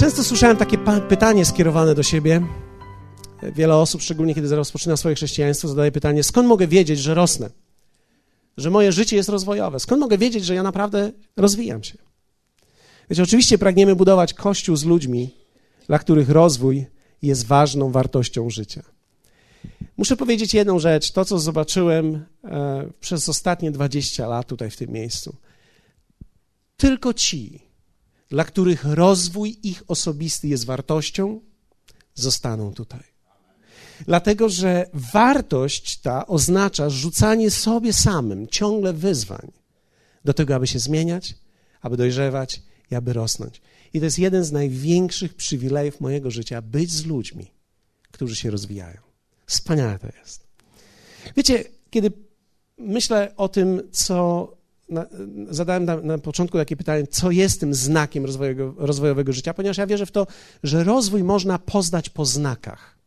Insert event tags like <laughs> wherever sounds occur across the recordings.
Często słyszałem takie pytanie skierowane do siebie. Wiele osób, szczególnie kiedy rozpoczyna swoje chrześcijaństwo, zadaje pytanie: skąd mogę wiedzieć, że rosnę? Że moje życie jest rozwojowe? Skąd mogę wiedzieć, że ja naprawdę rozwijam się? Wiecie, oczywiście pragniemy budować kościół z ludźmi, dla których rozwój jest ważną wartością życia. Muszę powiedzieć jedną rzecz, to co zobaczyłem e, przez ostatnie 20 lat tutaj w tym miejscu. Tylko ci, dla których rozwój ich osobisty jest wartością, zostaną tutaj. Dlatego, że wartość ta oznacza rzucanie sobie samym ciągle wyzwań do tego, aby się zmieniać, aby dojrzewać i aby rosnąć. I to jest jeden z największych przywilejów mojego życia być z ludźmi, którzy się rozwijają. Wspaniałe to jest. Wiecie, kiedy myślę o tym, co na, zadałem na, na, początku takie pytanie, co jest tym znakiem rozwojowego, rozwojowego życia, ponieważ ja wierzę w to, że rozwój można poznać po znakach.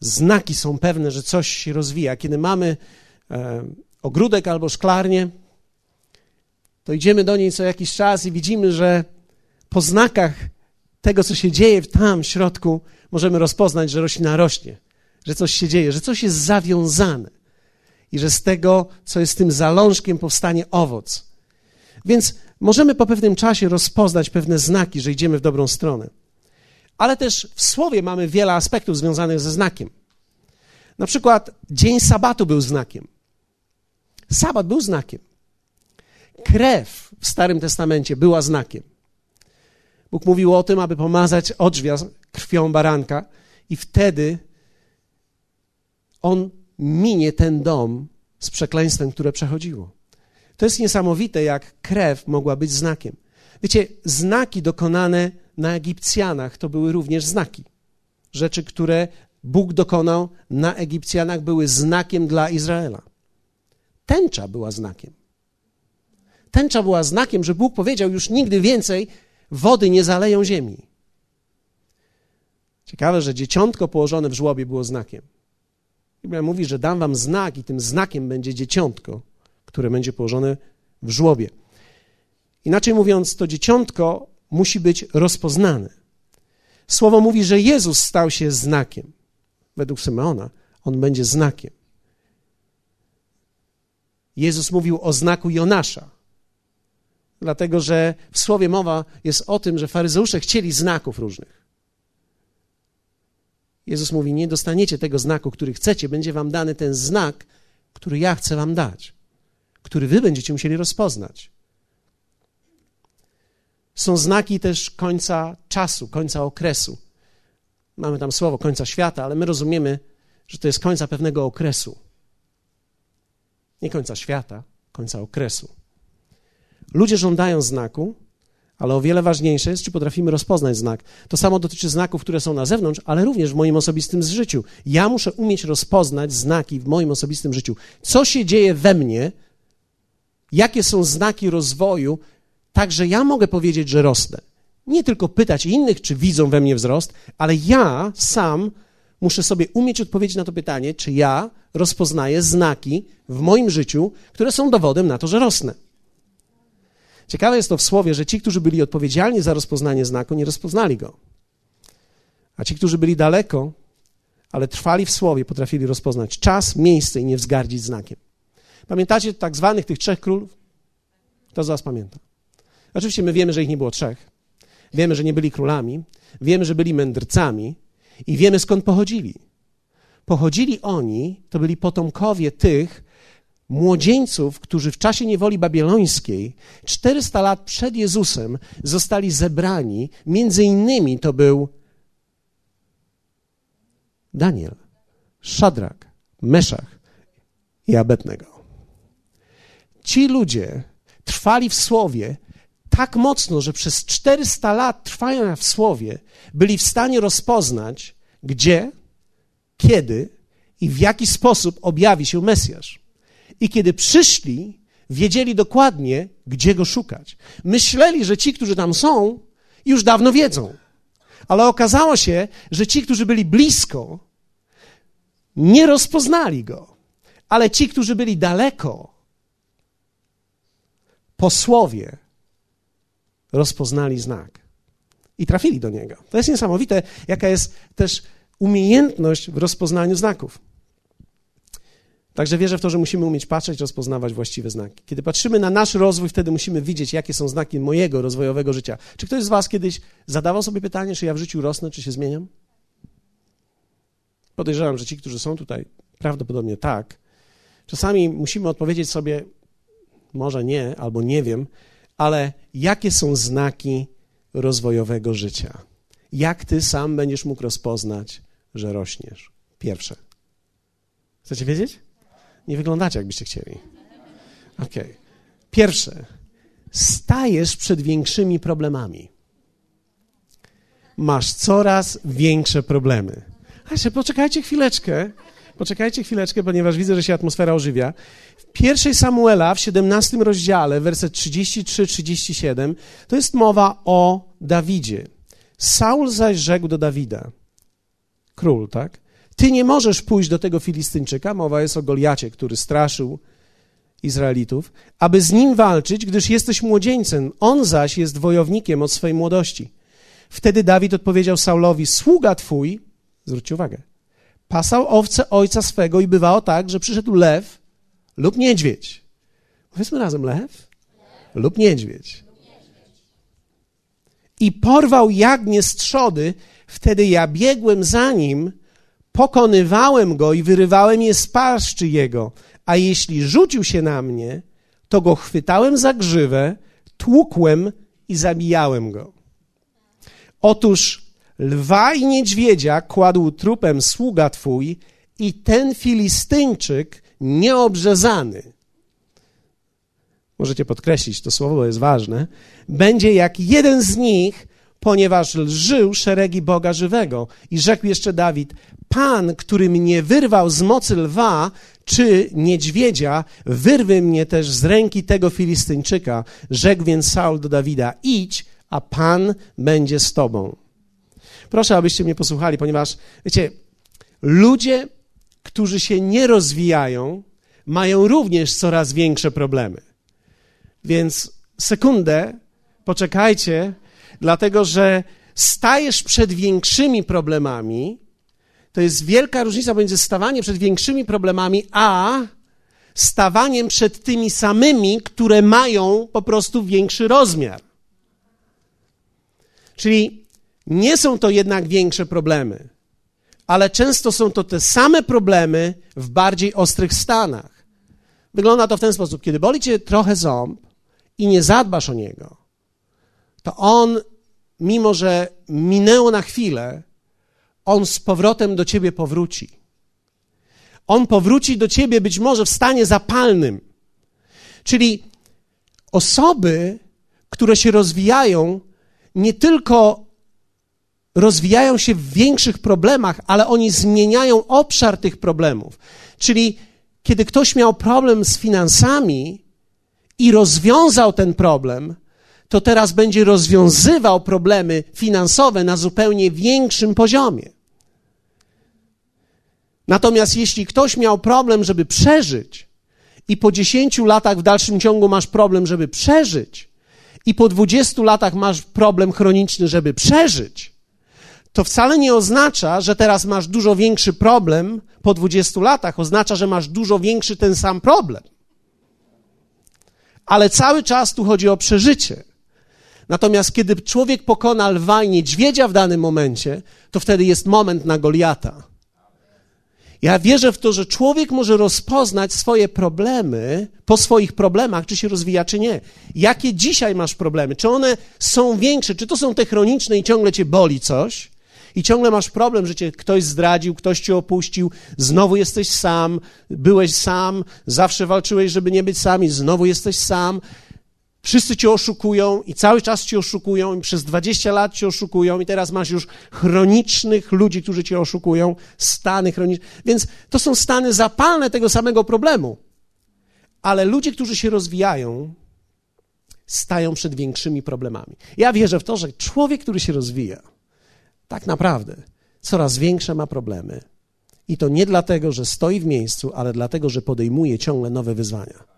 Znaki są pewne, że coś się rozwija. Kiedy mamy e, ogródek albo szklarnię, to idziemy do niej co jakiś czas i widzimy, że po znakach tego, co się dzieje tam w środku, możemy rozpoznać, że roślina rośnie, że coś się dzieje, że coś jest zawiązane i że z tego, co jest tym zalążkiem, powstanie owoc. Więc możemy po pewnym czasie rozpoznać pewne znaki, że idziemy w dobrą stronę. Ale też w słowie mamy wiele aspektów związanych ze znakiem. Na przykład dzień sabatu był znakiem. Sabat był znakiem. Krew w Starym Testamencie była znakiem. Bóg mówił o tym, aby pomazać odrzwia krwią baranka i wtedy on minie ten dom z przekleństwem, które przechodziło. To jest niesamowite, jak krew mogła być znakiem. Wiecie, znaki dokonane na Egipcjanach to były również znaki. Rzeczy, które Bóg dokonał na Egipcjanach, były znakiem dla Izraela. Tęcza była znakiem. Tęcza była znakiem, że Bóg powiedział: Już nigdy więcej wody nie zaleją ziemi. Ciekawe, że dzieciątko położone w żłobie było znakiem. Biblia mówi, że dam wam znak i tym znakiem będzie dzieciątko, które będzie położone w żłobie. Inaczej mówiąc, to dzieciątko musi być rozpoznane. Słowo mówi, że Jezus stał się znakiem. Według Symeona on będzie znakiem. Jezus mówił o znaku Jonasza, dlatego że w słowie mowa jest o tym, że faryzeusze chcieli znaków różnych. Jezus mówi: Nie dostaniecie tego znaku, który chcecie, będzie wam dany ten znak, który ja chcę wam dać, który wy będziecie musieli rozpoznać. Są znaki też końca czasu, końca okresu. Mamy tam słowo końca świata, ale my rozumiemy, że to jest końca pewnego okresu. Nie końca świata, końca okresu. Ludzie żądają znaku, ale o wiele ważniejsze jest, czy potrafimy rozpoznać znak. To samo dotyczy znaków, które są na zewnątrz, ale również w moim osobistym życiu. Ja muszę umieć rozpoznać znaki w moim osobistym życiu. Co się dzieje we mnie, jakie są znaki rozwoju, tak że ja mogę powiedzieć, że rosnę. Nie tylko pytać innych, czy widzą we mnie wzrost, ale ja sam muszę sobie umieć odpowiedzieć na to pytanie, czy ja rozpoznaję znaki w moim życiu, które są dowodem na to, że rosnę. Ciekawe jest to w słowie, że ci, którzy byli odpowiedzialni za rozpoznanie znaku, nie rozpoznali go. A ci, którzy byli daleko, ale trwali w słowie, potrafili rozpoznać czas, miejsce i nie wzgardzić znakiem. Pamiętacie tak zwanych tych trzech królów? Kto z Was pamięta? Oczywiście my wiemy, że ich nie było trzech. Wiemy, że nie byli królami. Wiemy, że byli mędrcami. I wiemy, skąd pochodzili. Pochodzili oni, to byli potomkowie tych, młodzieńców, którzy w czasie niewoli babilońskiej, 400 lat przed Jezusem, zostali zebrani. Między innymi to był Daniel, Szadrak, Meszach i Abednego. Ci ludzie trwali w słowie tak mocno, że przez 400 lat trwania w słowie byli w stanie rozpoznać, gdzie, kiedy i w jaki sposób objawi się Mesjasz. I kiedy przyszli, wiedzieli dokładnie, gdzie go szukać. Myśleli, że ci, którzy tam są, już dawno wiedzą. Ale okazało się, że ci, którzy byli blisko, nie rozpoznali go. Ale ci, którzy byli daleko, po słowie rozpoznali znak i trafili do niego. To jest niesamowite, jaka jest też umiejętność w rozpoznaniu znaków. Także wierzę w to, że musimy umieć patrzeć, rozpoznawać właściwe znaki. Kiedy patrzymy na nasz rozwój, wtedy musimy widzieć, jakie są znaki mojego rozwojowego życia. Czy ktoś z Was kiedyś zadawał sobie pytanie, czy ja w życiu rosnę, czy się zmieniam? Podejrzewam, że ci, którzy są tutaj, prawdopodobnie tak. Czasami musimy odpowiedzieć sobie, może nie, albo nie wiem, ale jakie są znaki rozwojowego życia? Jak ty sam będziesz mógł rozpoznać, że rośniesz? Pierwsze. Chcecie wiedzieć? Nie wyglądacie, jakbyście chcieli. Okej. Okay. Pierwsze. Stajesz przed większymi problemami. Masz coraz większe problemy. Ale poczekajcie chwileczkę. Poczekajcie chwileczkę, ponieważ widzę, że się atmosfera ożywia. W pierwszej Samuela, w 17 rozdziale, werset 33-37, to jest mowa o Dawidzie. Saul zaś rzekł do Dawida, król, tak? Ty nie możesz pójść do tego Filistyńczyka, mowa jest o Goliacie, który straszył Izraelitów, aby z nim walczyć, gdyż jesteś młodzieńcem, on zaś jest wojownikiem od swojej młodości. Wtedy Dawid odpowiedział Saulowi, sługa twój, zwróćcie uwagę, pasał owce ojca swego i bywało tak, że przyszedł lew lub niedźwiedź. Powiedzmy razem lew lub niedźwiedź. I porwał jagnię z trzody, wtedy ja biegłem za nim, pokonywałem go i wyrywałem je z paszczy jego, a jeśli rzucił się na mnie, to go chwytałem za grzywę, tłukłem i zabijałem go. Otóż lwa i niedźwiedzia kładł trupem sługa twój i ten Filistyńczyk nieobrzezany, możecie podkreślić, to słowo jest ważne, będzie jak jeden z nich, ponieważ lżył szeregi Boga żywego. I rzekł jeszcze Dawid, Pan, który mnie wyrwał z mocy lwa czy niedźwiedzia, wyrwy mnie też z ręki tego Filistyńczyka. Rzekł więc Saul do Dawida, idź, a Pan będzie z tobą. Proszę, abyście mnie posłuchali, ponieważ, wiecie, ludzie, którzy się nie rozwijają, mają również coraz większe problemy. Więc sekundę, poczekajcie, dlatego że stajesz przed większymi problemami. To jest wielka różnica między stawaniem przed większymi problemami, a stawaniem przed tymi samymi, które mają po prostu większy rozmiar. Czyli nie są to jednak większe problemy, ale często są to te same problemy w bardziej ostrych stanach. Wygląda to w ten sposób: kiedy boli cię trochę ząb i nie zadbasz o niego, to on, mimo że minęło na chwilę, on z powrotem do ciebie powróci. On powróci do ciebie być może w stanie zapalnym. Czyli osoby, które się rozwijają, nie tylko rozwijają się w większych problemach, ale oni zmieniają obszar tych problemów. Czyli kiedy ktoś miał problem z finansami i rozwiązał ten problem, to teraz będzie rozwiązywał problemy finansowe na zupełnie większym poziomie. Natomiast jeśli ktoś miał problem, żeby przeżyć, i po 10 latach w dalszym ciągu masz problem, żeby przeżyć, i po 20 latach masz problem chroniczny, żeby przeżyć, to wcale nie oznacza, że teraz masz dużo większy problem po 20 latach. Oznacza, że masz dużo większy ten sam problem. Ale cały czas tu chodzi o przeżycie. Natomiast kiedy człowiek pokona lwa i niedźwiedzia w danym momencie, to wtedy jest moment na Goliata. Ja wierzę w to, że człowiek może rozpoznać swoje problemy po swoich problemach, czy się rozwija, czy nie. Jakie dzisiaj masz problemy? Czy one są większe? Czy to są te chroniczne i ciągle cię boli coś? I ciągle masz problem, że cię ktoś zdradził, ktoś cię opuścił, znowu jesteś sam, byłeś sam, zawsze walczyłeś, żeby nie być sam i znowu jesteś sam. Wszyscy cię oszukują i cały czas cię oszukują i przez 20 lat cię oszukują i teraz masz już chronicznych ludzi, którzy cię oszukują, stany chroniczne. Więc to są stany zapalne tego samego problemu. Ale ludzie, którzy się rozwijają, stają przed większymi problemami. Ja wierzę w to, że człowiek, który się rozwija, tak naprawdę coraz większe ma problemy. I to nie dlatego, że stoi w miejscu, ale dlatego, że podejmuje ciągle nowe wyzwania.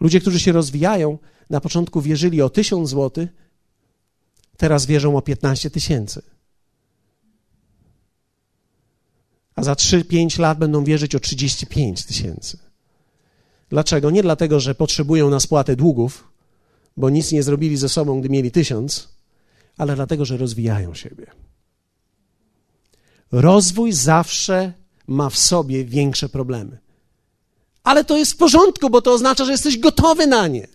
Ludzie, którzy się rozwijają, na początku wierzyli o tysiąc złotych, teraz wierzą o 15 tysięcy. A za 3-5 lat będą wierzyć o 35 tysięcy. Dlaczego? Nie dlatego, że potrzebują na spłatę długów, bo nic nie zrobili ze sobą, gdy mieli tysiąc, ale dlatego, że rozwijają siebie. Rozwój zawsze ma w sobie większe problemy. Ale to jest w porządku, bo to oznacza, że jesteś gotowy na nie.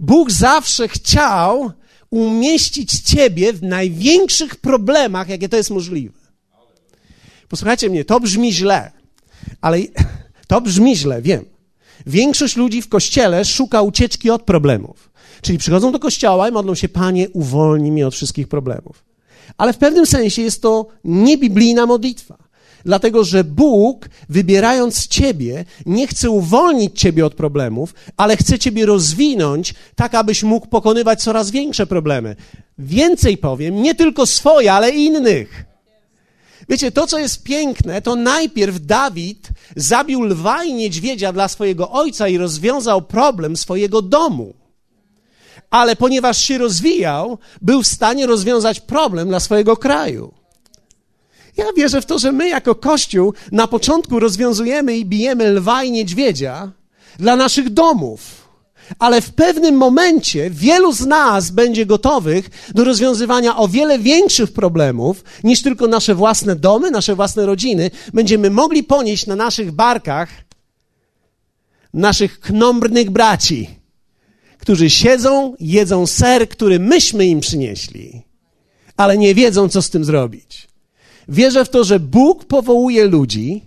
Bóg zawsze chciał umieścić ciebie w największych problemach, jakie to jest możliwe. Posłuchajcie mnie, to brzmi źle, ale <clears throat> to brzmi źle, wiem. Większość ludzi w kościele szuka ucieczki od problemów. Czyli przychodzą do kościoła i modlą się, Panie, uwolnij mnie od wszystkich problemów. Ale w pewnym sensie jest to niebiblijna modlitwa. Dlatego, że Bóg, wybierając Ciebie, nie chce uwolnić Ciebie od problemów, ale chce Ciebie rozwinąć, tak abyś mógł pokonywać coraz większe problemy. Więcej powiem, nie tylko swoje, ale innych. Wiecie, to co jest piękne, to najpierw Dawid zabił lwa i niedźwiedzia dla swojego ojca i rozwiązał problem swojego domu. Ale ponieważ się rozwijał, był w stanie rozwiązać problem dla swojego kraju. Ja wierzę w to, że my jako Kościół na początku rozwiązujemy i bijemy lwa i niedźwiedzia dla naszych domów. Ale w pewnym momencie wielu z nas będzie gotowych do rozwiązywania o wiele większych problemów niż tylko nasze własne domy, nasze własne rodziny. Będziemy mogli ponieść na naszych barkach naszych knombrnych braci, którzy siedzą, jedzą ser, który myśmy im przynieśli, ale nie wiedzą, co z tym zrobić. Wierzę w to, że Bóg powołuje ludzi,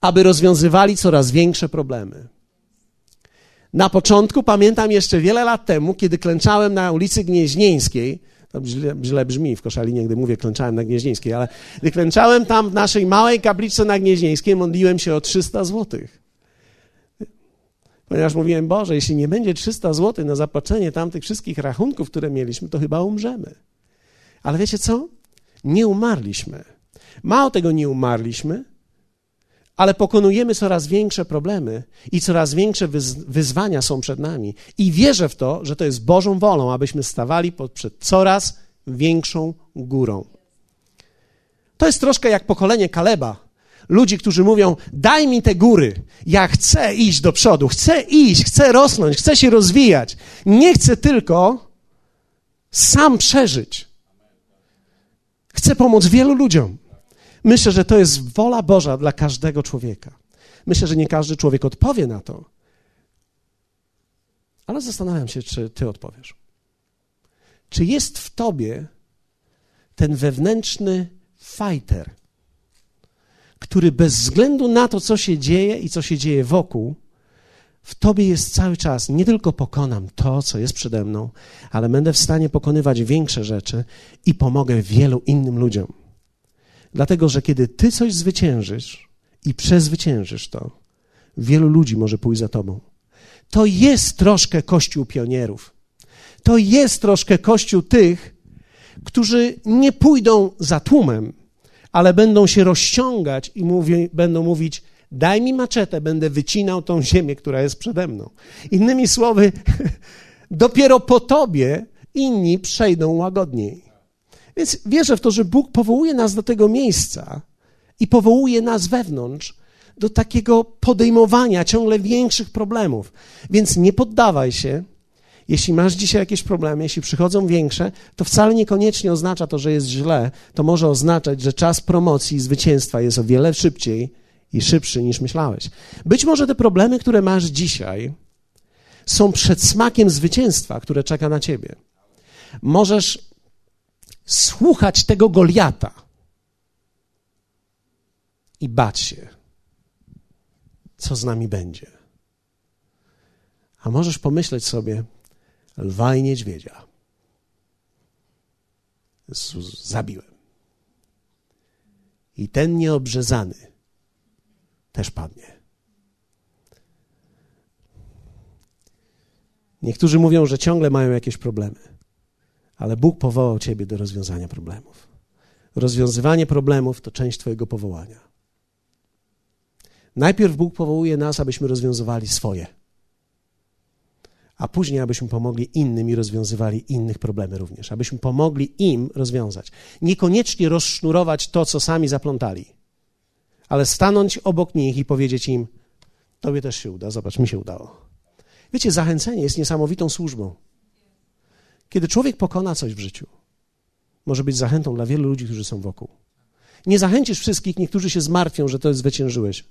aby rozwiązywali coraz większe problemy. Na początku, pamiętam jeszcze wiele lat temu, kiedy klęczałem na ulicy Gnieźnieńskiej, to źle, źle brzmi w Koszalinie, gdy mówię klęczałem na Gnieźnieńskiej, ale gdy klęczałem tam w naszej małej kapliczce na Gnieźnieńskiej, modliłem się o 300 złotych. Ponieważ mówiłem, Boże, jeśli nie będzie 300 złotych na zapłacenie tamtych wszystkich rachunków, które mieliśmy, to chyba umrzemy. Ale wiecie co? Nie umarliśmy. Mało tego nie umarliśmy, ale pokonujemy coraz większe problemy i coraz większe wyzwania są przed nami. I wierzę w to, że to jest Bożą wolą, abyśmy stawali przed coraz większą górą. To jest troszkę jak pokolenie Kaleba. Ludzi, którzy mówią: Daj mi te góry, ja chcę iść do przodu, chcę iść, chcę rosnąć, chcę się rozwijać. Nie chcę tylko sam przeżyć. Chcę pomóc wielu ludziom. Myślę, że to jest wola Boża dla każdego człowieka. Myślę, że nie każdy człowiek odpowie na to. Ale zastanawiam się, czy ty odpowiesz. Czy jest w tobie ten wewnętrzny fighter, który bez względu na to, co się dzieje i co się dzieje wokół, w tobie jest cały czas. Nie tylko pokonam to, co jest przede mną, ale będę w stanie pokonywać większe rzeczy i pomogę wielu innym ludziom. Dlatego, że kiedy ty coś zwyciężysz i przezwyciężysz to, wielu ludzi może pójść za tobą. To jest troszkę kościół pionierów. To jest troszkę kościół tych, którzy nie pójdą za tłumem, ale będą się rozciągać i mówi, będą mówić: Daj mi maczetę, będę wycinał tą ziemię, która jest przede mną. Innymi słowy, <laughs> dopiero po tobie inni przejdą łagodniej. Więc wierzę w to, że Bóg powołuje nas do tego miejsca i powołuje nas wewnątrz do takiego podejmowania ciągle większych problemów. Więc nie poddawaj się. Jeśli masz dzisiaj jakieś problemy, jeśli przychodzą większe, to wcale niekoniecznie oznacza to, że jest źle. To może oznaczać, że czas promocji i zwycięstwa jest o wiele szybciej i szybszy niż myślałeś. Być może te problemy, które masz dzisiaj, są przed smakiem zwycięstwa, które czeka na ciebie. Możesz słuchać tego Goliata i bać się, co z nami będzie. A możesz pomyśleć sobie, lwa i niedźwiedzia zabiłem. I ten nieobrzezany też padnie. Niektórzy mówią, że ciągle mają jakieś problemy ale Bóg powołał Ciebie do rozwiązania problemów. Rozwiązywanie problemów to część Twojego powołania. Najpierw Bóg powołuje nas, abyśmy rozwiązywali swoje. a później abyśmy pomogli innym i rozwiązywali innych problemy również, abyśmy pomogli im rozwiązać. Niekoniecznie rozsznurować to, co sami zaplątali, ale stanąć obok nich i powiedzieć im: Tobie też się uda, zobacz, mi się udało. Wiecie, zachęcenie jest niesamowitą służbą. Kiedy człowiek pokona coś w życiu, może być zachętą dla wielu ludzi, którzy są wokół. Nie zachęcisz wszystkich, niektórzy się zmartwią, że to zwyciężyłeś.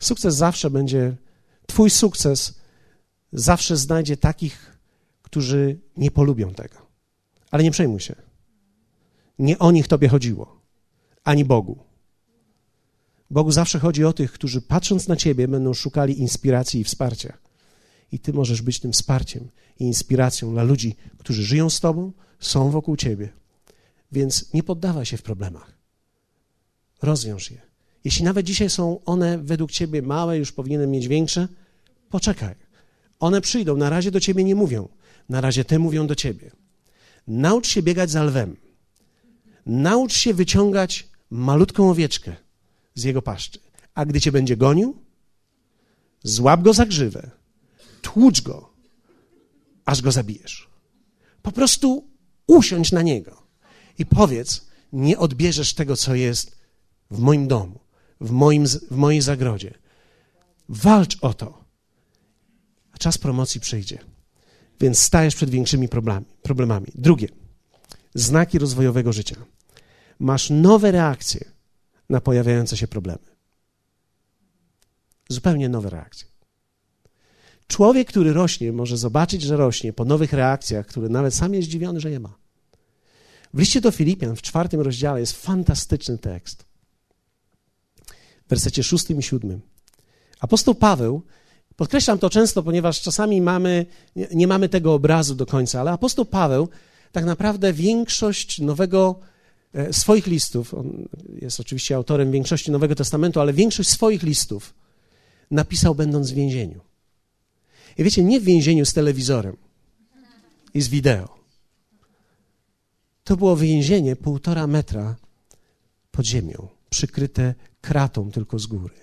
Sukces zawsze będzie, Twój sukces zawsze znajdzie takich, którzy nie polubią tego. Ale nie przejmuj się. Nie o nich Tobie chodziło, ani Bogu. Bogu zawsze chodzi o tych, którzy patrząc na Ciebie będą szukali inspiracji i wsparcia. I Ty możesz być tym wsparciem i inspiracją dla ludzi, którzy żyją z Tobą, są wokół Ciebie. Więc nie poddawaj się w problemach. Rozwiąż je. Jeśli nawet dzisiaj są one według Ciebie małe, już powinienem mieć większe, poczekaj. One przyjdą, na razie do Ciebie nie mówią. Na razie Te mówią do Ciebie. Naucz się biegać za lwem. Naucz się wyciągać malutką owieczkę z jego paszczy. A gdy cię będzie gonił, złap go za grzywę, tłucz go, aż go zabijesz. Po prostu usiądź na niego i powiedz: Nie odbierzesz tego, co jest w moim domu, w, moim, w mojej zagrodzie. Walcz o to. A czas promocji przyjdzie. Więc stajesz przed większymi problemami. Drugie, znaki rozwojowego życia. Masz nowe reakcje na pojawiające się problemy. Zupełnie nowe reakcje. Człowiek, który rośnie, może zobaczyć, że rośnie po nowych reakcjach, które nawet sam jest zdziwiony, że je ma. W liście do Filipian w czwartym rozdziale jest fantastyczny tekst. W wersecie szóstym i siódmym. Apostoł Paweł, podkreślam to często, ponieważ czasami mamy, nie, nie mamy tego obrazu do końca, ale apostoł Paweł tak naprawdę większość nowego E, swoich listów, on jest oczywiście autorem większości Nowego Testamentu, ale większość swoich listów napisał będąc w więzieniu. I wiecie, nie w więzieniu z telewizorem i z wideo. To było więzienie półtora metra pod ziemią, przykryte kratą tylko z góry.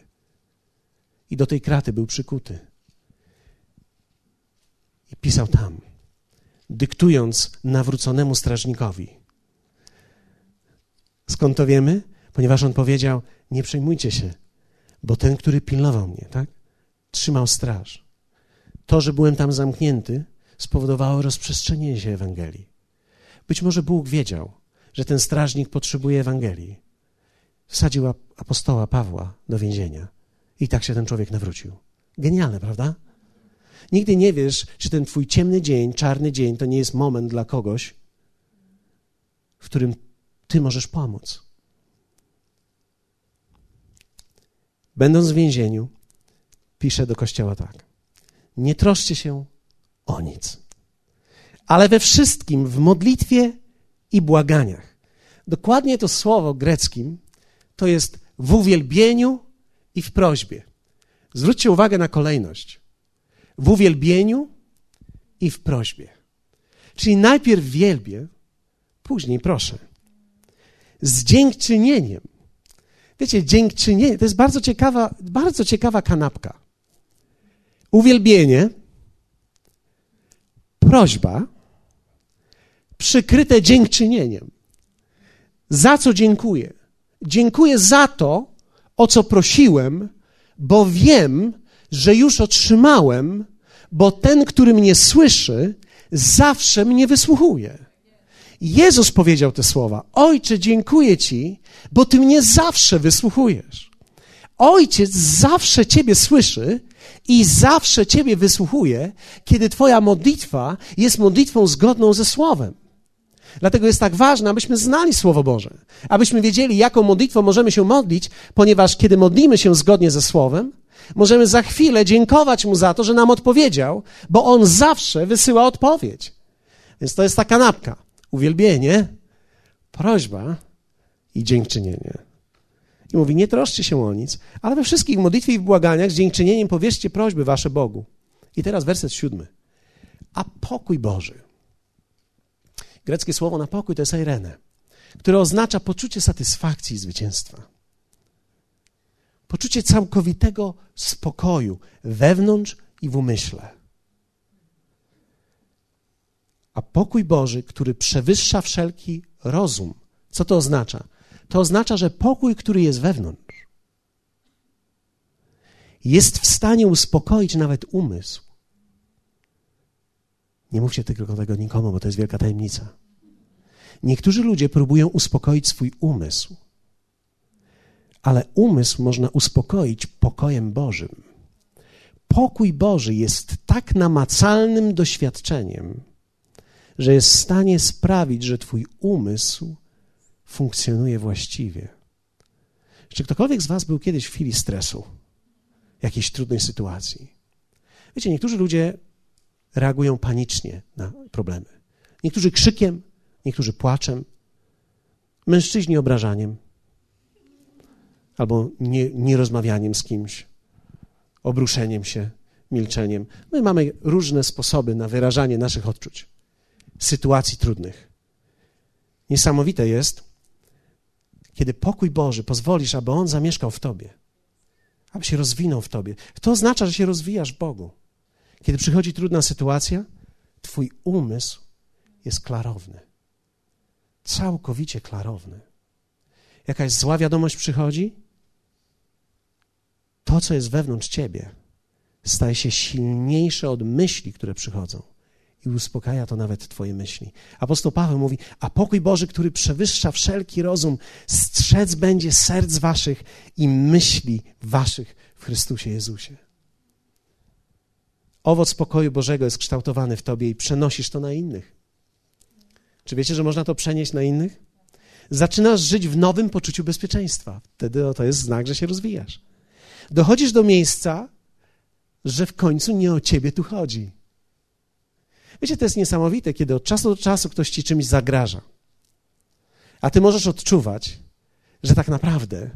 I do tej kraty był przykuty. I pisał tam, dyktując nawróconemu strażnikowi – Skąd to wiemy? Ponieważ on powiedział: Nie przejmujcie się, bo ten, który pilnował mnie, tak? Trzymał straż. To, że byłem tam zamknięty, spowodowało rozprzestrzenienie się Ewangelii. Być może Bóg wiedział, że ten strażnik potrzebuje Ewangelii. Wsadził apostoła Pawła do więzienia i tak się ten człowiek nawrócił. Genialne, prawda? Nigdy nie wiesz, czy ten twój ciemny dzień, czarny dzień to nie jest moment dla kogoś, w którym ty możesz pomóc. Będąc w więzieniu, pisze do kościoła tak: Nie troszcie się o nic, ale we wszystkim w modlitwie i błaganiach. Dokładnie to słowo greckim to jest w uwielbieniu i w prośbie. Zwróćcie uwagę na kolejność. W uwielbieniu i w prośbie. Czyli najpierw wielbię, później proszę z dziękczynieniem. Wiecie, dziękczynienie to jest bardzo ciekawa, bardzo ciekawa kanapka. Uwielbienie, prośba, przykryte dziękczynieniem. Za co dziękuję? Dziękuję za to, o co prosiłem, bo wiem, że już otrzymałem, bo ten, który mnie słyszy, zawsze mnie wysłuchuje. Jezus powiedział te słowa: Ojcze, dziękuję Ci, bo Ty mnie zawsze wysłuchujesz. Ojciec zawsze Ciebie słyszy i zawsze Ciebie wysłuchuje, kiedy Twoja modlitwa jest modlitwą zgodną ze Słowem. Dlatego jest tak ważne, abyśmy znali Słowo Boże, abyśmy wiedzieli, jaką modlitwą możemy się modlić, ponieważ kiedy modlimy się zgodnie ze Słowem, możemy za chwilę dziękować Mu za to, że nam odpowiedział, bo On zawsze wysyła odpowiedź. Więc to jest ta kanapka uwielbienie, prośba i dziękczynienie. I mówi, nie troszcie się o nic, ale we wszystkich modlitwie i błaganiach z dziękczynieniem powierzcie prośby wasze Bogu. I teraz werset siódmy. A pokój Boży. Greckie słowo na pokój to jest airene, które oznacza poczucie satysfakcji i zwycięstwa. Poczucie całkowitego spokoju wewnątrz i w umyśle. A pokój Boży, który przewyższa wszelki rozum, co to oznacza? To oznacza, że pokój, który jest wewnątrz, jest w stanie uspokoić nawet umysł. Nie mówcie tylko tego nikomu, bo to jest wielka tajemnica. Niektórzy ludzie próbują uspokoić swój umysł, ale umysł można uspokoić pokojem Bożym. Pokój Boży jest tak namacalnym doświadczeniem, że jest w stanie sprawić, że Twój umysł funkcjonuje właściwie. Czy ktokolwiek z Was był kiedyś w chwili stresu, jakiejś trudnej sytuacji? Wiecie, niektórzy ludzie reagują panicznie na problemy. Niektórzy krzykiem, niektórzy płaczem, mężczyźni obrażaniem albo nie, nierozmawianiem z kimś, obruszeniem się, milczeniem. My mamy różne sposoby na wyrażanie naszych odczuć, sytuacji trudnych. Niesamowite jest, kiedy pokój Boży pozwolisz, aby On zamieszkał w tobie, aby się rozwinął w tobie. To oznacza, że się rozwijasz w Bogu. Kiedy przychodzi trudna sytuacja, Twój umysł jest klarowny. Całkowicie klarowny. Jakaś zła wiadomość przychodzi, to, co jest wewnątrz Ciebie, staje się silniejsze od myśli, które przychodzą. I uspokaja to nawet Twoje myśli. Apostoł Paweł mówi: A pokój Boży, który przewyższa wszelki rozum, strzec będzie serc Waszych i myśli Waszych w Chrystusie Jezusie. Owoc pokoju Bożego jest kształtowany w tobie i przenosisz to na innych. Czy wiecie, że można to przenieść na innych? Zaczynasz żyć w nowym poczuciu bezpieczeństwa. Wtedy to jest znak, że się rozwijasz. Dochodzisz do miejsca, że w końcu nie o ciebie tu chodzi. Wiecie, to jest niesamowite, kiedy od czasu do czasu ktoś ci czymś zagraża. A ty możesz odczuwać, że tak naprawdę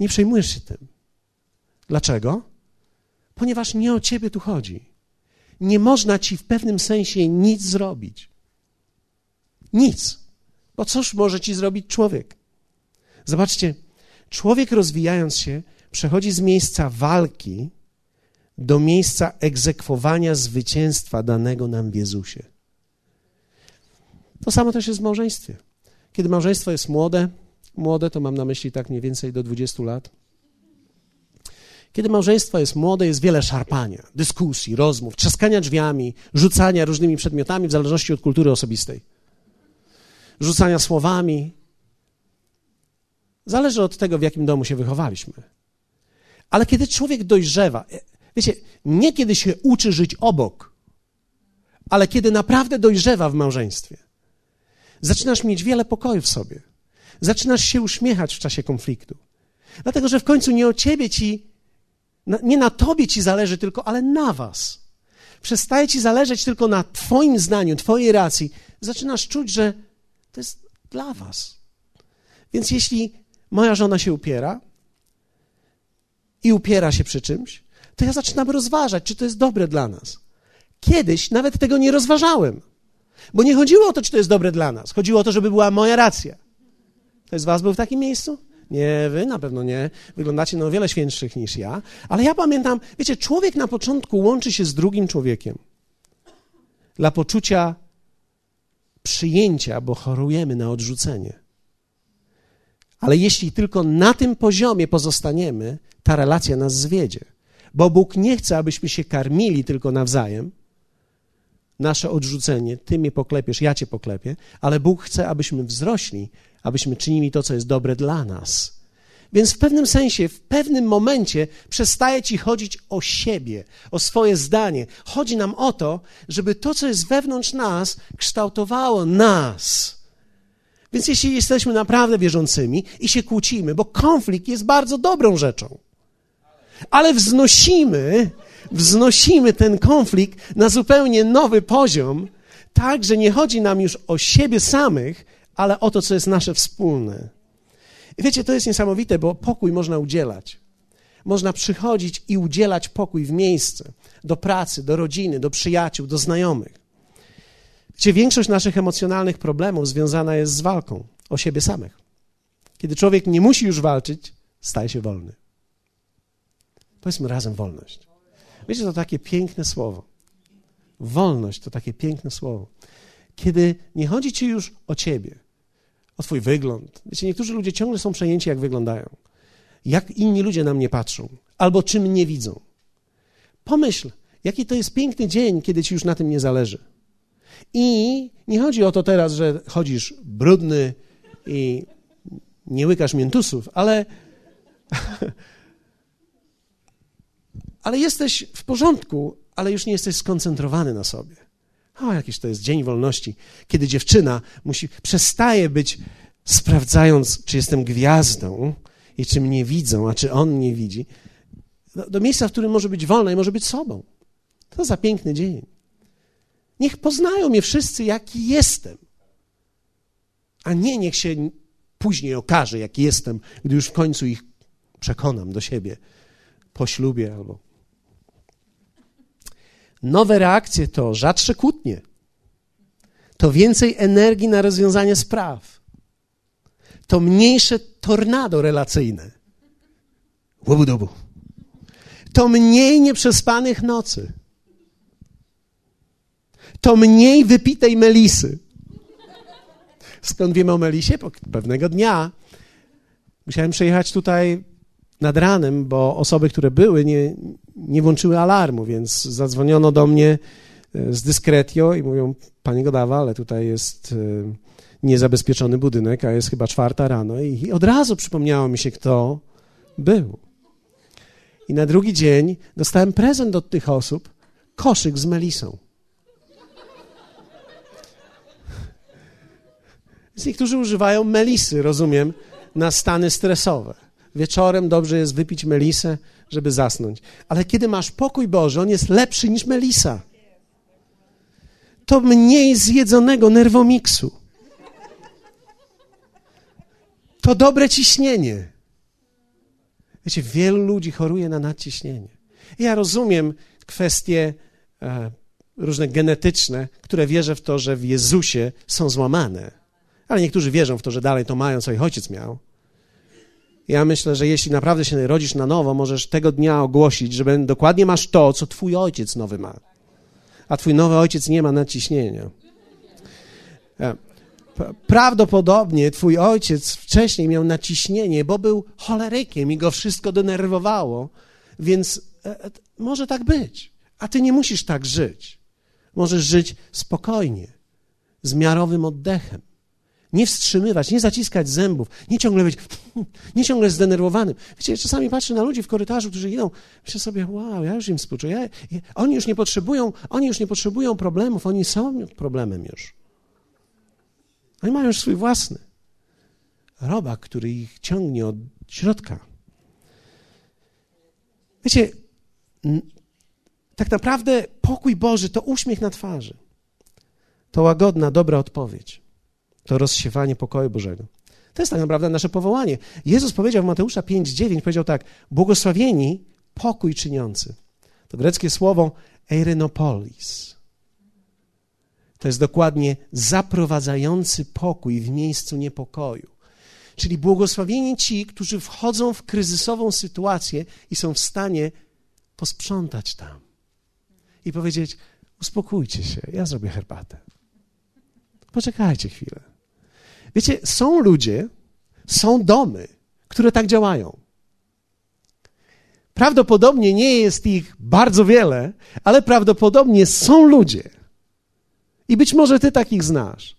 nie przejmujesz się tym. Dlaczego? ponieważ nie o ciebie tu chodzi. Nie można ci w pewnym sensie nic zrobić. Nic. Bo cóż może ci zrobić człowiek? Zobaczcie, człowiek rozwijając się przechodzi z miejsca walki do miejsca egzekwowania zwycięstwa danego nam w Jezusie. To samo też jest w małżeństwie. Kiedy małżeństwo jest młode, młode to mam na myśli tak mniej więcej do 20 lat, kiedy małżeństwo jest młode, jest wiele szarpania, dyskusji, rozmów, trzaskania drzwiami, rzucania różnymi przedmiotami w zależności od kultury osobistej. Rzucania słowami. Zależy od tego, w jakim domu się wychowaliśmy. Ale kiedy człowiek dojrzewa, e, wiecie, nie kiedy się uczy żyć obok, ale kiedy naprawdę dojrzewa w małżeństwie, zaczynasz mieć wiele pokoju w sobie. Zaczynasz się uśmiechać w czasie konfliktu. Dlatego, że w końcu nie o ciebie ci nie na tobie ci zależy tylko, ale na was. Przestaje ci zależeć tylko na twoim zdaniu, twojej racji. Zaczynasz czuć, że to jest dla was. Więc jeśli moja żona się upiera i upiera się przy czymś, to ja zaczynam rozważać, czy to jest dobre dla nas. Kiedyś nawet tego nie rozważałem, bo nie chodziło o to, czy to jest dobre dla nas. Chodziło o to, żeby była moja racja. Ktoś z was był w takim miejscu? Nie, wy na pewno nie. Wyglądacie na o wiele świętszych niż ja. Ale ja pamiętam, wiecie, człowiek na początku łączy się z drugim człowiekiem dla poczucia przyjęcia, bo chorujemy na odrzucenie. Ale jeśli tylko na tym poziomie pozostaniemy, ta relacja nas zwiedzie. Bo Bóg nie chce, abyśmy się karmili tylko nawzajem. Nasze odrzucenie, ty mnie poklepiesz, ja cię poklepię, ale Bóg chce, abyśmy wzrośli abyśmy czynili to, co jest dobre dla nas. Więc w pewnym sensie, w pewnym momencie przestaje ci chodzić o siebie, o swoje zdanie. Chodzi nam o to, żeby to, co jest wewnątrz nas, kształtowało nas. Więc jeśli jesteśmy naprawdę wierzącymi i się kłócimy, bo konflikt jest bardzo dobrą rzeczą, ale wznosimy, wznosimy ten konflikt na zupełnie nowy poziom, tak, że nie chodzi nam już o siebie samych, ale o to, co jest nasze wspólne. I wiecie, to jest niesamowite, bo pokój można udzielać. Można przychodzić i udzielać pokój w miejsce, do pracy, do rodziny, do przyjaciół, do znajomych. Wiecie, większość naszych emocjonalnych problemów związana jest z walką o siebie samych. Kiedy człowiek nie musi już walczyć, staje się wolny. Powiedzmy razem wolność. Wiecie, to takie piękne słowo. Wolność to takie piękne słowo. Kiedy nie chodzi ci już o ciebie, o twój wygląd. Wiecie, niektórzy ludzie ciągle są przejęci, jak wyglądają. Jak inni ludzie na mnie patrzą, albo czym mnie widzą. Pomyśl, jaki to jest piękny dzień, kiedy ci już na tym nie zależy. I nie chodzi o to teraz, że chodzisz brudny i nie łykasz miętusów, ale, <laughs> ale jesteś w porządku, ale już nie jesteś skoncentrowany na sobie. O, jakiś to jest dzień wolności, kiedy dziewczyna musi, przestaje być sprawdzając, czy jestem gwiazdą i czy mnie widzą, a czy on mnie widzi, do, do miejsca, w którym może być wolna i może być sobą. To za piękny dzień. Niech poznają mnie wszyscy, jaki jestem. A nie niech się później okaże, jaki jestem, gdy już w końcu ich przekonam do siebie po ślubie albo. Nowe reakcje to rzadsze kłótnie, to więcej energii na rozwiązanie spraw, to mniejsze tornado relacyjne. Łobudobu. To mniej nieprzespanych nocy to mniej wypitej melisy. Skąd wiemy o melisie? Pewnego dnia musiałem przejechać tutaj nad ranem, bo osoby, które były, nie, nie włączyły alarmu, więc zadzwoniono do mnie e, z dyskretio i mówią, panie Godawa, ale tutaj jest e, niezabezpieczony budynek, a jest chyba czwarta rano i od razu przypomniało mi się, kto był. I na drugi dzień dostałem prezent od tych osób, koszyk z melisą. Więc niektórzy używają melisy, rozumiem, na stany stresowe. Wieczorem dobrze jest wypić melisę, żeby zasnąć. Ale kiedy masz pokój Boży, on jest lepszy niż melisa. To mniej zjedzonego nerwomiksu. To dobre ciśnienie. Wiecie, wielu ludzi choruje na nadciśnienie. ja rozumiem kwestie e, różne genetyczne, które wierzę w to, że w Jezusie są złamane ale niektórzy wierzą w to, że dalej to mają, co ich ojciec miał. Ja myślę, że jeśli naprawdę się rodzisz na nowo, możesz tego dnia ogłosić, że dokładnie masz to, co twój ojciec nowy ma. A twój nowy ojciec nie ma nadciśnienia. E, prawdopodobnie twój ojciec wcześniej miał naciśnienie, bo był cholerykiem i go wszystko denerwowało, więc e, e, może tak być. A ty nie musisz tak żyć. Możesz żyć spokojnie, z miarowym oddechem nie wstrzymywać, nie zaciskać zębów, nie ciągle być, <laughs> nie ciągle zdenerwowanym. Wiecie, czasami patrzę na ludzi w korytarzu, którzy idą, myślę sobie, wow, ja już im współczuję. Ja, ja, oni już nie potrzebują, oni już nie potrzebują problemów, oni są problemem już. Oni mają już swój własny. Robak, który ich ciągnie od środka. Wiecie, tak naprawdę pokój Boży to uśmiech na twarzy. To łagodna, dobra odpowiedź to rozsiewanie pokoju Bożego. To jest tak naprawdę nasze powołanie. Jezus powiedział w Mateusza 5:9, powiedział tak: Błogosławieni pokój czyniący. To greckie słowo eirenopolis. To jest dokładnie zaprowadzający pokój w miejscu niepokoju. Czyli błogosławieni ci, którzy wchodzą w kryzysową sytuację i są w stanie posprzątać tam i powiedzieć: Uspokójcie się, ja zrobię herbatę. Poczekajcie chwilę. Wiecie, są ludzie, są domy, które tak działają. Prawdopodobnie nie jest ich bardzo wiele, ale prawdopodobnie są ludzie. I być może ty takich znasz,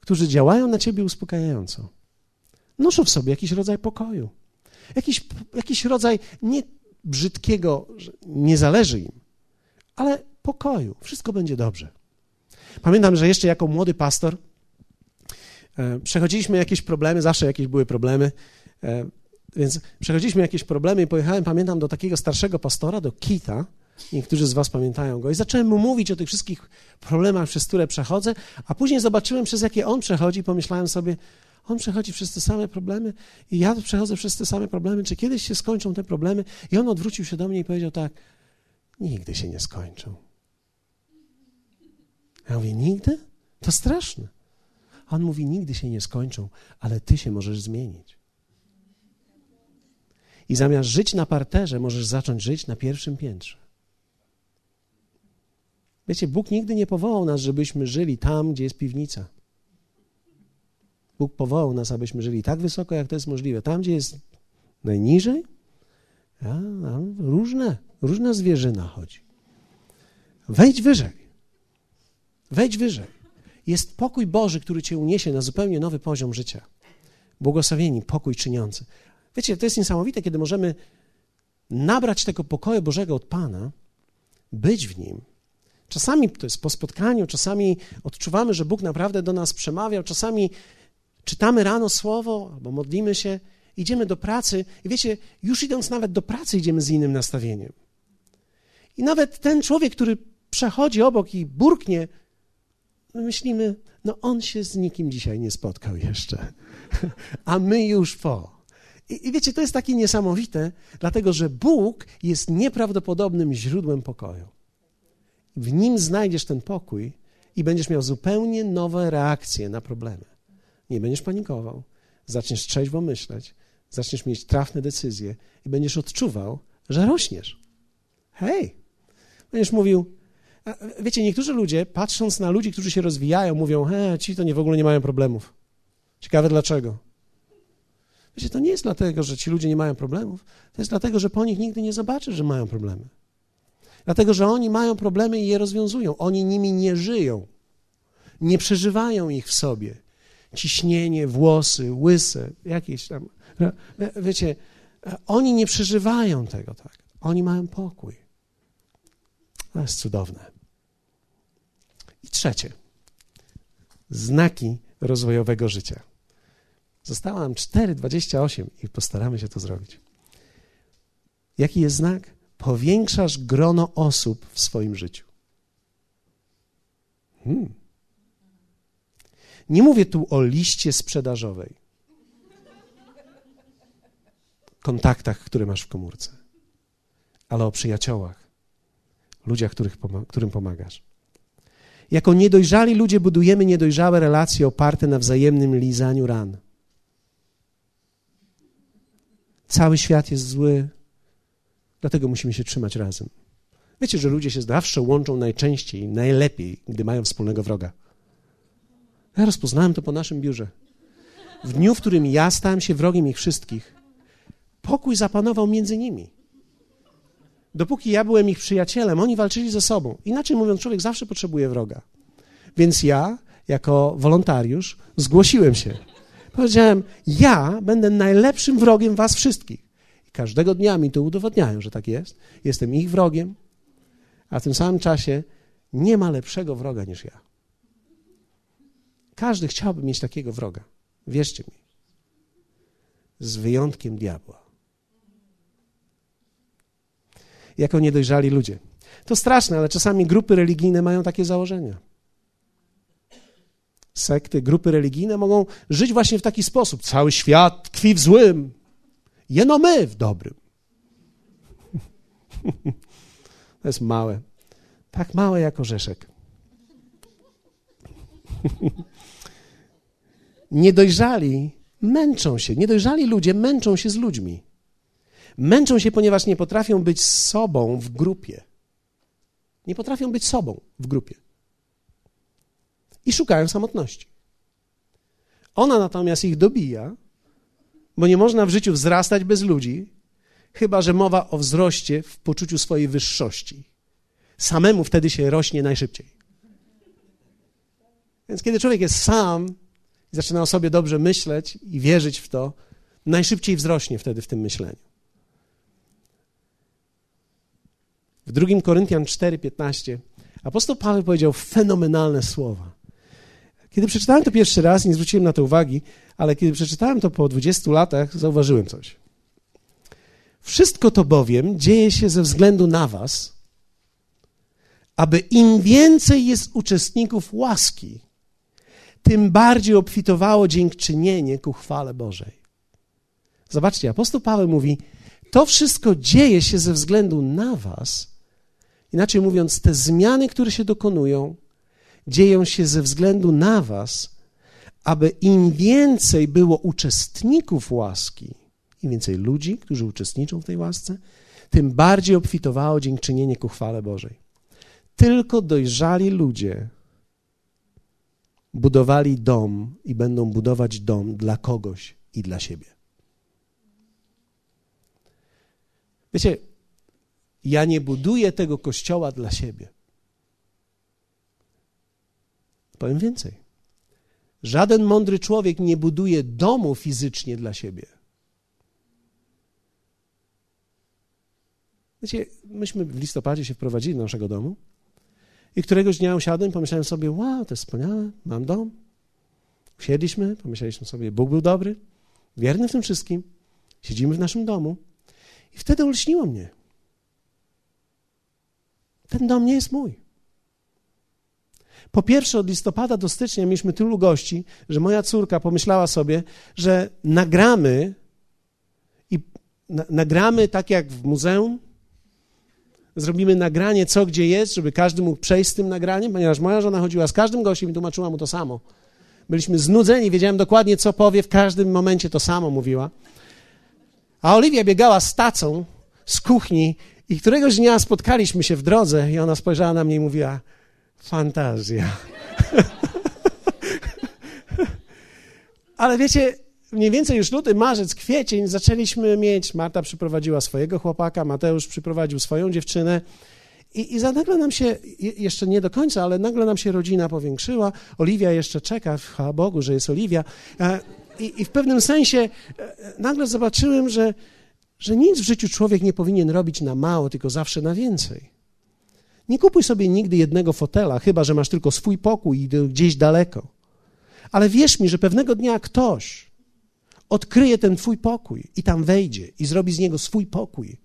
którzy działają na ciebie uspokajająco. Noszą w sobie jakiś rodzaj pokoju. Jakiś, jakiś rodzaj nie brzydkiego, nie zależy im, ale pokoju. Wszystko będzie dobrze. Pamiętam, że jeszcze jako młody pastor przechodziliśmy jakieś problemy, zawsze jakieś były problemy, e, więc przechodziliśmy jakieś problemy i pojechałem, pamiętam, do takiego starszego pastora, do Kita, niektórzy z was pamiętają go, i zacząłem mu mówić o tych wszystkich problemach, przez które przechodzę, a później zobaczyłem, przez jakie on przechodzi, i pomyślałem sobie, on przechodzi przez te same problemy i ja przechodzę przez te same problemy, czy kiedyś się skończą te problemy? I on odwrócił się do mnie i powiedział tak, nigdy się nie skończą. Ja mówię, nigdy? To straszne. On mówi, nigdy się nie skończą, ale ty się możesz zmienić. I zamiast żyć na parterze, możesz zacząć żyć na pierwszym piętrze. Wiecie, Bóg nigdy nie powołał nas, żebyśmy żyli tam, gdzie jest piwnica. Bóg powołał nas, abyśmy żyli tak wysoko, jak to jest możliwe. Tam, gdzie jest najniżej, a, a różne, różna zwierzyna chodzi. Wejdź wyżej. Wejdź wyżej. Jest pokój Boży, który cię uniesie na zupełnie nowy poziom życia. Błogosławieni, pokój czyniący. Wiecie, to jest niesamowite, kiedy możemy nabrać tego pokoju Bożego od Pana, być w nim. Czasami to jest po spotkaniu, czasami odczuwamy, że Bóg naprawdę do nas przemawiał, czasami czytamy rano słowo albo modlimy się, idziemy do pracy i wiecie, już idąc nawet do pracy idziemy z innym nastawieniem. I nawet ten człowiek, który przechodzi obok i burknie, my myślimy, no on się z nikim dzisiaj nie spotkał jeszcze, <laughs> a my już po. I, I, wiecie, to jest takie niesamowite, dlatego że Bóg jest nieprawdopodobnym źródłem pokoju. W nim znajdziesz ten pokój i będziesz miał zupełnie nowe reakcje na problemy. Nie będziesz panikował, zaczniesz trzeźwo myśleć, zaczniesz mieć trafne decyzje i będziesz odczuwał, że rośniesz. Hej! Będziesz mówił, wiecie, niektórzy ludzie, patrząc na ludzi, którzy się rozwijają, mówią, he, ci to nie w ogóle nie mają problemów. Ciekawe dlaczego. Wiecie, to nie jest dlatego, że ci ludzie nie mają problemów, to jest dlatego, że po nich nigdy nie zobaczysz, że mają problemy. Dlatego, że oni mają problemy i je rozwiązują. Oni nimi nie żyją. Nie przeżywają ich w sobie. Ciśnienie, włosy, łyse, jakieś tam. Wiecie, oni nie przeżywają tego tak. Oni mają pokój. To jest cudowne. I trzecie. Znaki rozwojowego życia. Zostało nam 4,28 i postaramy się to zrobić. Jaki jest znak? Powiększasz grono osób w swoim życiu. Hmm. Nie mówię tu o liście sprzedażowej, kontaktach, które masz w komórce, ale o przyjaciołach, ludziach, którym pomagasz. Jako niedojrzali ludzie budujemy niedojrzałe relacje oparte na wzajemnym lizaniu ran. Cały świat jest zły, dlatego musimy się trzymać razem. Wiecie, że ludzie się zawsze łączą najczęściej, najlepiej, gdy mają wspólnego wroga. Ja rozpoznałem to po naszym biurze. W dniu, w którym ja stałem się wrogiem ich wszystkich, pokój zapanował między nimi. Dopóki ja byłem ich przyjacielem, oni walczyli ze sobą. Inaczej mówiąc, człowiek zawsze potrzebuje wroga. Więc ja, jako wolontariusz, zgłosiłem się. Powiedziałem, ja będę najlepszym wrogiem was wszystkich. I każdego dnia mi to udowodniają, że tak jest. Jestem ich wrogiem, a w tym samym czasie nie ma lepszego wroga niż ja. Każdy chciałby mieć takiego wroga. Wierzcie mi. Z wyjątkiem diabła. Jako niedojrzali ludzie. To straszne, ale czasami grupy religijne mają takie założenia sekty, grupy religijne mogą żyć właśnie w taki sposób. Cały świat tkwi w złym, jeno my w dobrym. <laughs> To jest małe. Tak małe jak orzeszek. <laughs> Niedojrzali męczą się. Niedojrzali ludzie męczą się z ludźmi. Męczą się, ponieważ nie potrafią być sobą w grupie. Nie potrafią być sobą w grupie i szukają samotności. Ona natomiast ich dobija, bo nie można w życiu wzrastać bez ludzi, chyba że mowa o wzroście w poczuciu swojej wyższości. Samemu wtedy się rośnie najszybciej. Więc kiedy człowiek jest sam i zaczyna o sobie dobrze myśleć i wierzyć w to, najszybciej wzrośnie wtedy w tym myśleniu. W 2 Koryntian 4:15 apostoł Paweł powiedział fenomenalne słowa. Kiedy przeczytałem to pierwszy raz, nie zwróciłem na to uwagi, ale kiedy przeczytałem to po 20 latach, zauważyłem coś. Wszystko to bowiem dzieje się ze względu na Was, aby im więcej jest uczestników łaski, tym bardziej obfitowało dziękczynienie ku chwale Bożej. Zobaczcie, apostoł Paweł mówi: To wszystko dzieje się ze względu na Was. Inaczej mówiąc, te zmiany, które się dokonują, dzieją się ze względu na Was, aby im więcej było uczestników łaski, im więcej ludzi, którzy uczestniczą w tej łasce, tym bardziej obfitowało dziękczynienie ku chwale Bożej. Tylko dojrzali ludzie budowali dom i będą budować dom dla kogoś i dla siebie. Wiecie, ja nie buduję tego kościoła dla siebie. Powiem więcej. Żaden mądry człowiek nie buduje domu fizycznie dla siebie. Wiecie, myśmy w listopadzie się wprowadzili do naszego domu i któregoś dnia usiadłem i pomyślałem sobie, wow, to jest wspaniałe, mam dom. Usiedliśmy, pomyśleliśmy sobie, Bóg był dobry, wierny w tym wszystkim. Siedzimy w naszym domu i wtedy ulśniło mnie. Ten dom nie jest mój. Po pierwsze, od listopada do stycznia mieliśmy tylu gości, że moja córka pomyślała sobie, że nagramy i na, nagramy tak jak w muzeum, zrobimy nagranie, co gdzie jest, żeby każdy mógł przejść z tym nagraniem, ponieważ moja żona chodziła z każdym gościem i tłumaczyła mu to samo. Byliśmy znudzeni, wiedziałem dokładnie, co powie, w każdym momencie to samo mówiła. A Oliwia biegała z tacą z kuchni i któregoś dnia spotkaliśmy się w drodze i ona spojrzała na mnie i mówiła, fantazja. <laughs> Ale wiecie, mniej więcej już luty, marzec, kwiecień zaczęliśmy mieć, Marta przyprowadziła swojego chłopaka, Mateusz przyprowadził swoją dziewczynę. I, i za nagle nam się, jeszcze nie do końca, ale nagle nam się rodzina powiększyła, Oliwia jeszcze czeka, chwała Bogu, że jest Oliwia. E, i, i w pewnym sensie e, nagle zobaczyłem, że, że nic w życiu człowiek nie powinien robić na mało, tylko zawsze na więcej. Nie kupuj sobie nigdy jednego fotela, chyba że masz tylko swój pokój i gdzieś daleko. Ale wierz mi, że pewnego dnia ktoś odkryje ten Twój pokój i tam wejdzie i zrobi z niego swój pokój.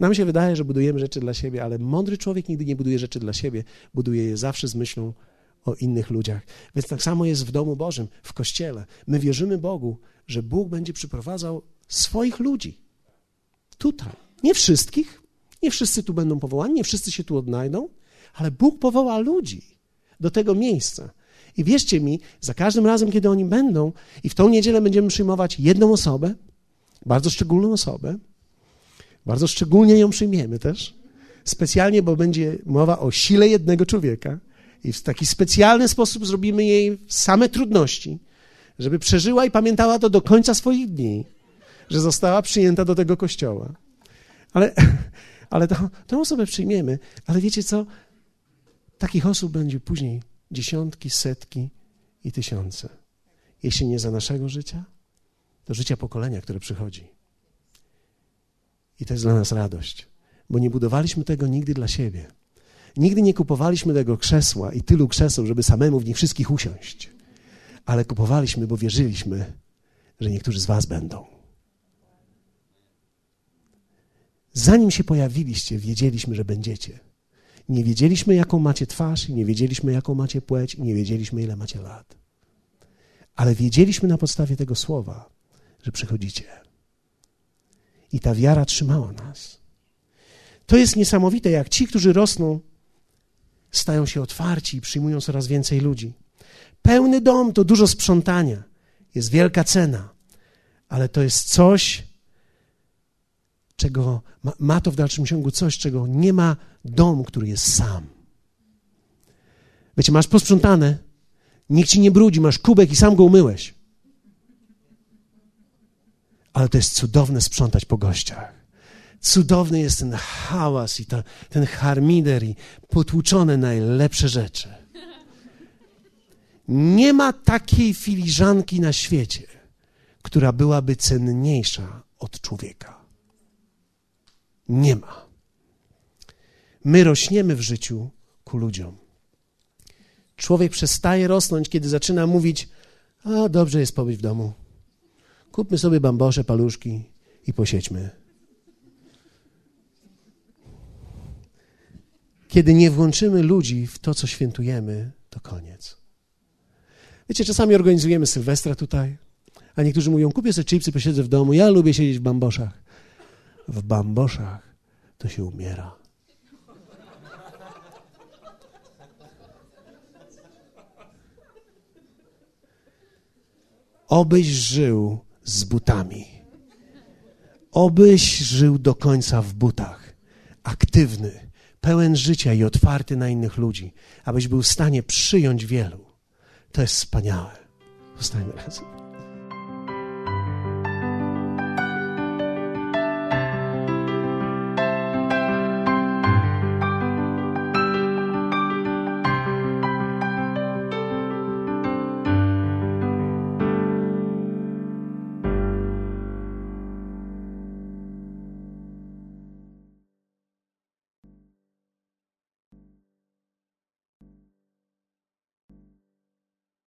Nam się wydaje, że budujemy rzeczy dla siebie, ale mądry człowiek nigdy nie buduje rzeczy dla siebie, buduje je zawsze z myślą o innych ludziach. Więc tak samo jest w domu Bożym, w kościele. My wierzymy Bogu, że Bóg będzie przyprowadzał swoich ludzi tutaj. Nie wszystkich, nie wszyscy tu będą powołani, nie wszyscy się tu odnajdą, ale Bóg powoła ludzi do tego miejsca. I wierzcie mi, za każdym razem, kiedy oni będą, i w tą niedzielę będziemy przyjmować jedną osobę, bardzo szczególną osobę, bardzo szczególnie ją przyjmiemy też, specjalnie, bo będzie mowa o sile jednego człowieka i w taki specjalny sposób zrobimy jej same trudności, żeby przeżyła i pamiętała to do końca swoich dni, że została przyjęta do tego kościoła. Ale, <laughs> ale to, tę osobę przyjmiemy, ale wiecie co? Takich osób będzie później dziesiątki, setki i tysiące. Jeśli nie za naszego życia, to życia pokolenia, które przychodzi. I to jest dla nas radość, bo nie budowaliśmy tego nigdy dla siebie. Nigdy nie kupowaliśmy tego krzesła i tylu krzeseł, żeby samemu w nich wszystkich usiąść. Ale kupowaliśmy, bo wierzyliśmy, że niektórzy z Was będą. Zanim się pojawiliście, wiedzieliśmy, że będziecie. Nie wiedzieliśmy, jaką macie twarz, nie wiedzieliśmy, jaką macie płeć, nie wiedzieliśmy, ile macie lat. Ale wiedzieliśmy na podstawie tego słowa, że przychodzicie. I ta wiara trzymała nas. To jest niesamowite, jak ci, którzy rosną, stają się otwarci i przyjmują coraz więcej ludzi. Pełny dom to dużo sprzątania, jest wielka cena, ale to jest coś, czego ma, ma to w dalszym ciągu coś, czego nie ma dom, który jest sam. Wiecie, masz posprzątane, nikt ci nie brudzi, masz kubek i sam go umyłeś. Ale to jest cudowne sprzątać po gościach. Cudowny jest ten hałas i ta, ten harmider i potłuczone najlepsze rzeczy. Nie ma takiej filiżanki na świecie, która byłaby cenniejsza od człowieka. Nie ma. My rośniemy w życiu ku ludziom. Człowiek przestaje rosnąć, kiedy zaczyna mówić: A dobrze jest pobyć w domu. Kupmy sobie bambosze, paluszki i posiedźmy. Kiedy nie włączymy ludzi w to, co świętujemy, to koniec. Wiecie, czasami organizujemy Sylwestra tutaj, a niektórzy mówią: Kupię sobie chipsy, posiedzę w domu. Ja lubię siedzieć w bamboszach w bamboszach, to się umiera. Obyś żył z butami. Obyś żył do końca w butach, aktywny, pełen życia i otwarty na innych ludzi, abyś był w stanie przyjąć wielu. To jest wspaniałe. Zostańmy razem.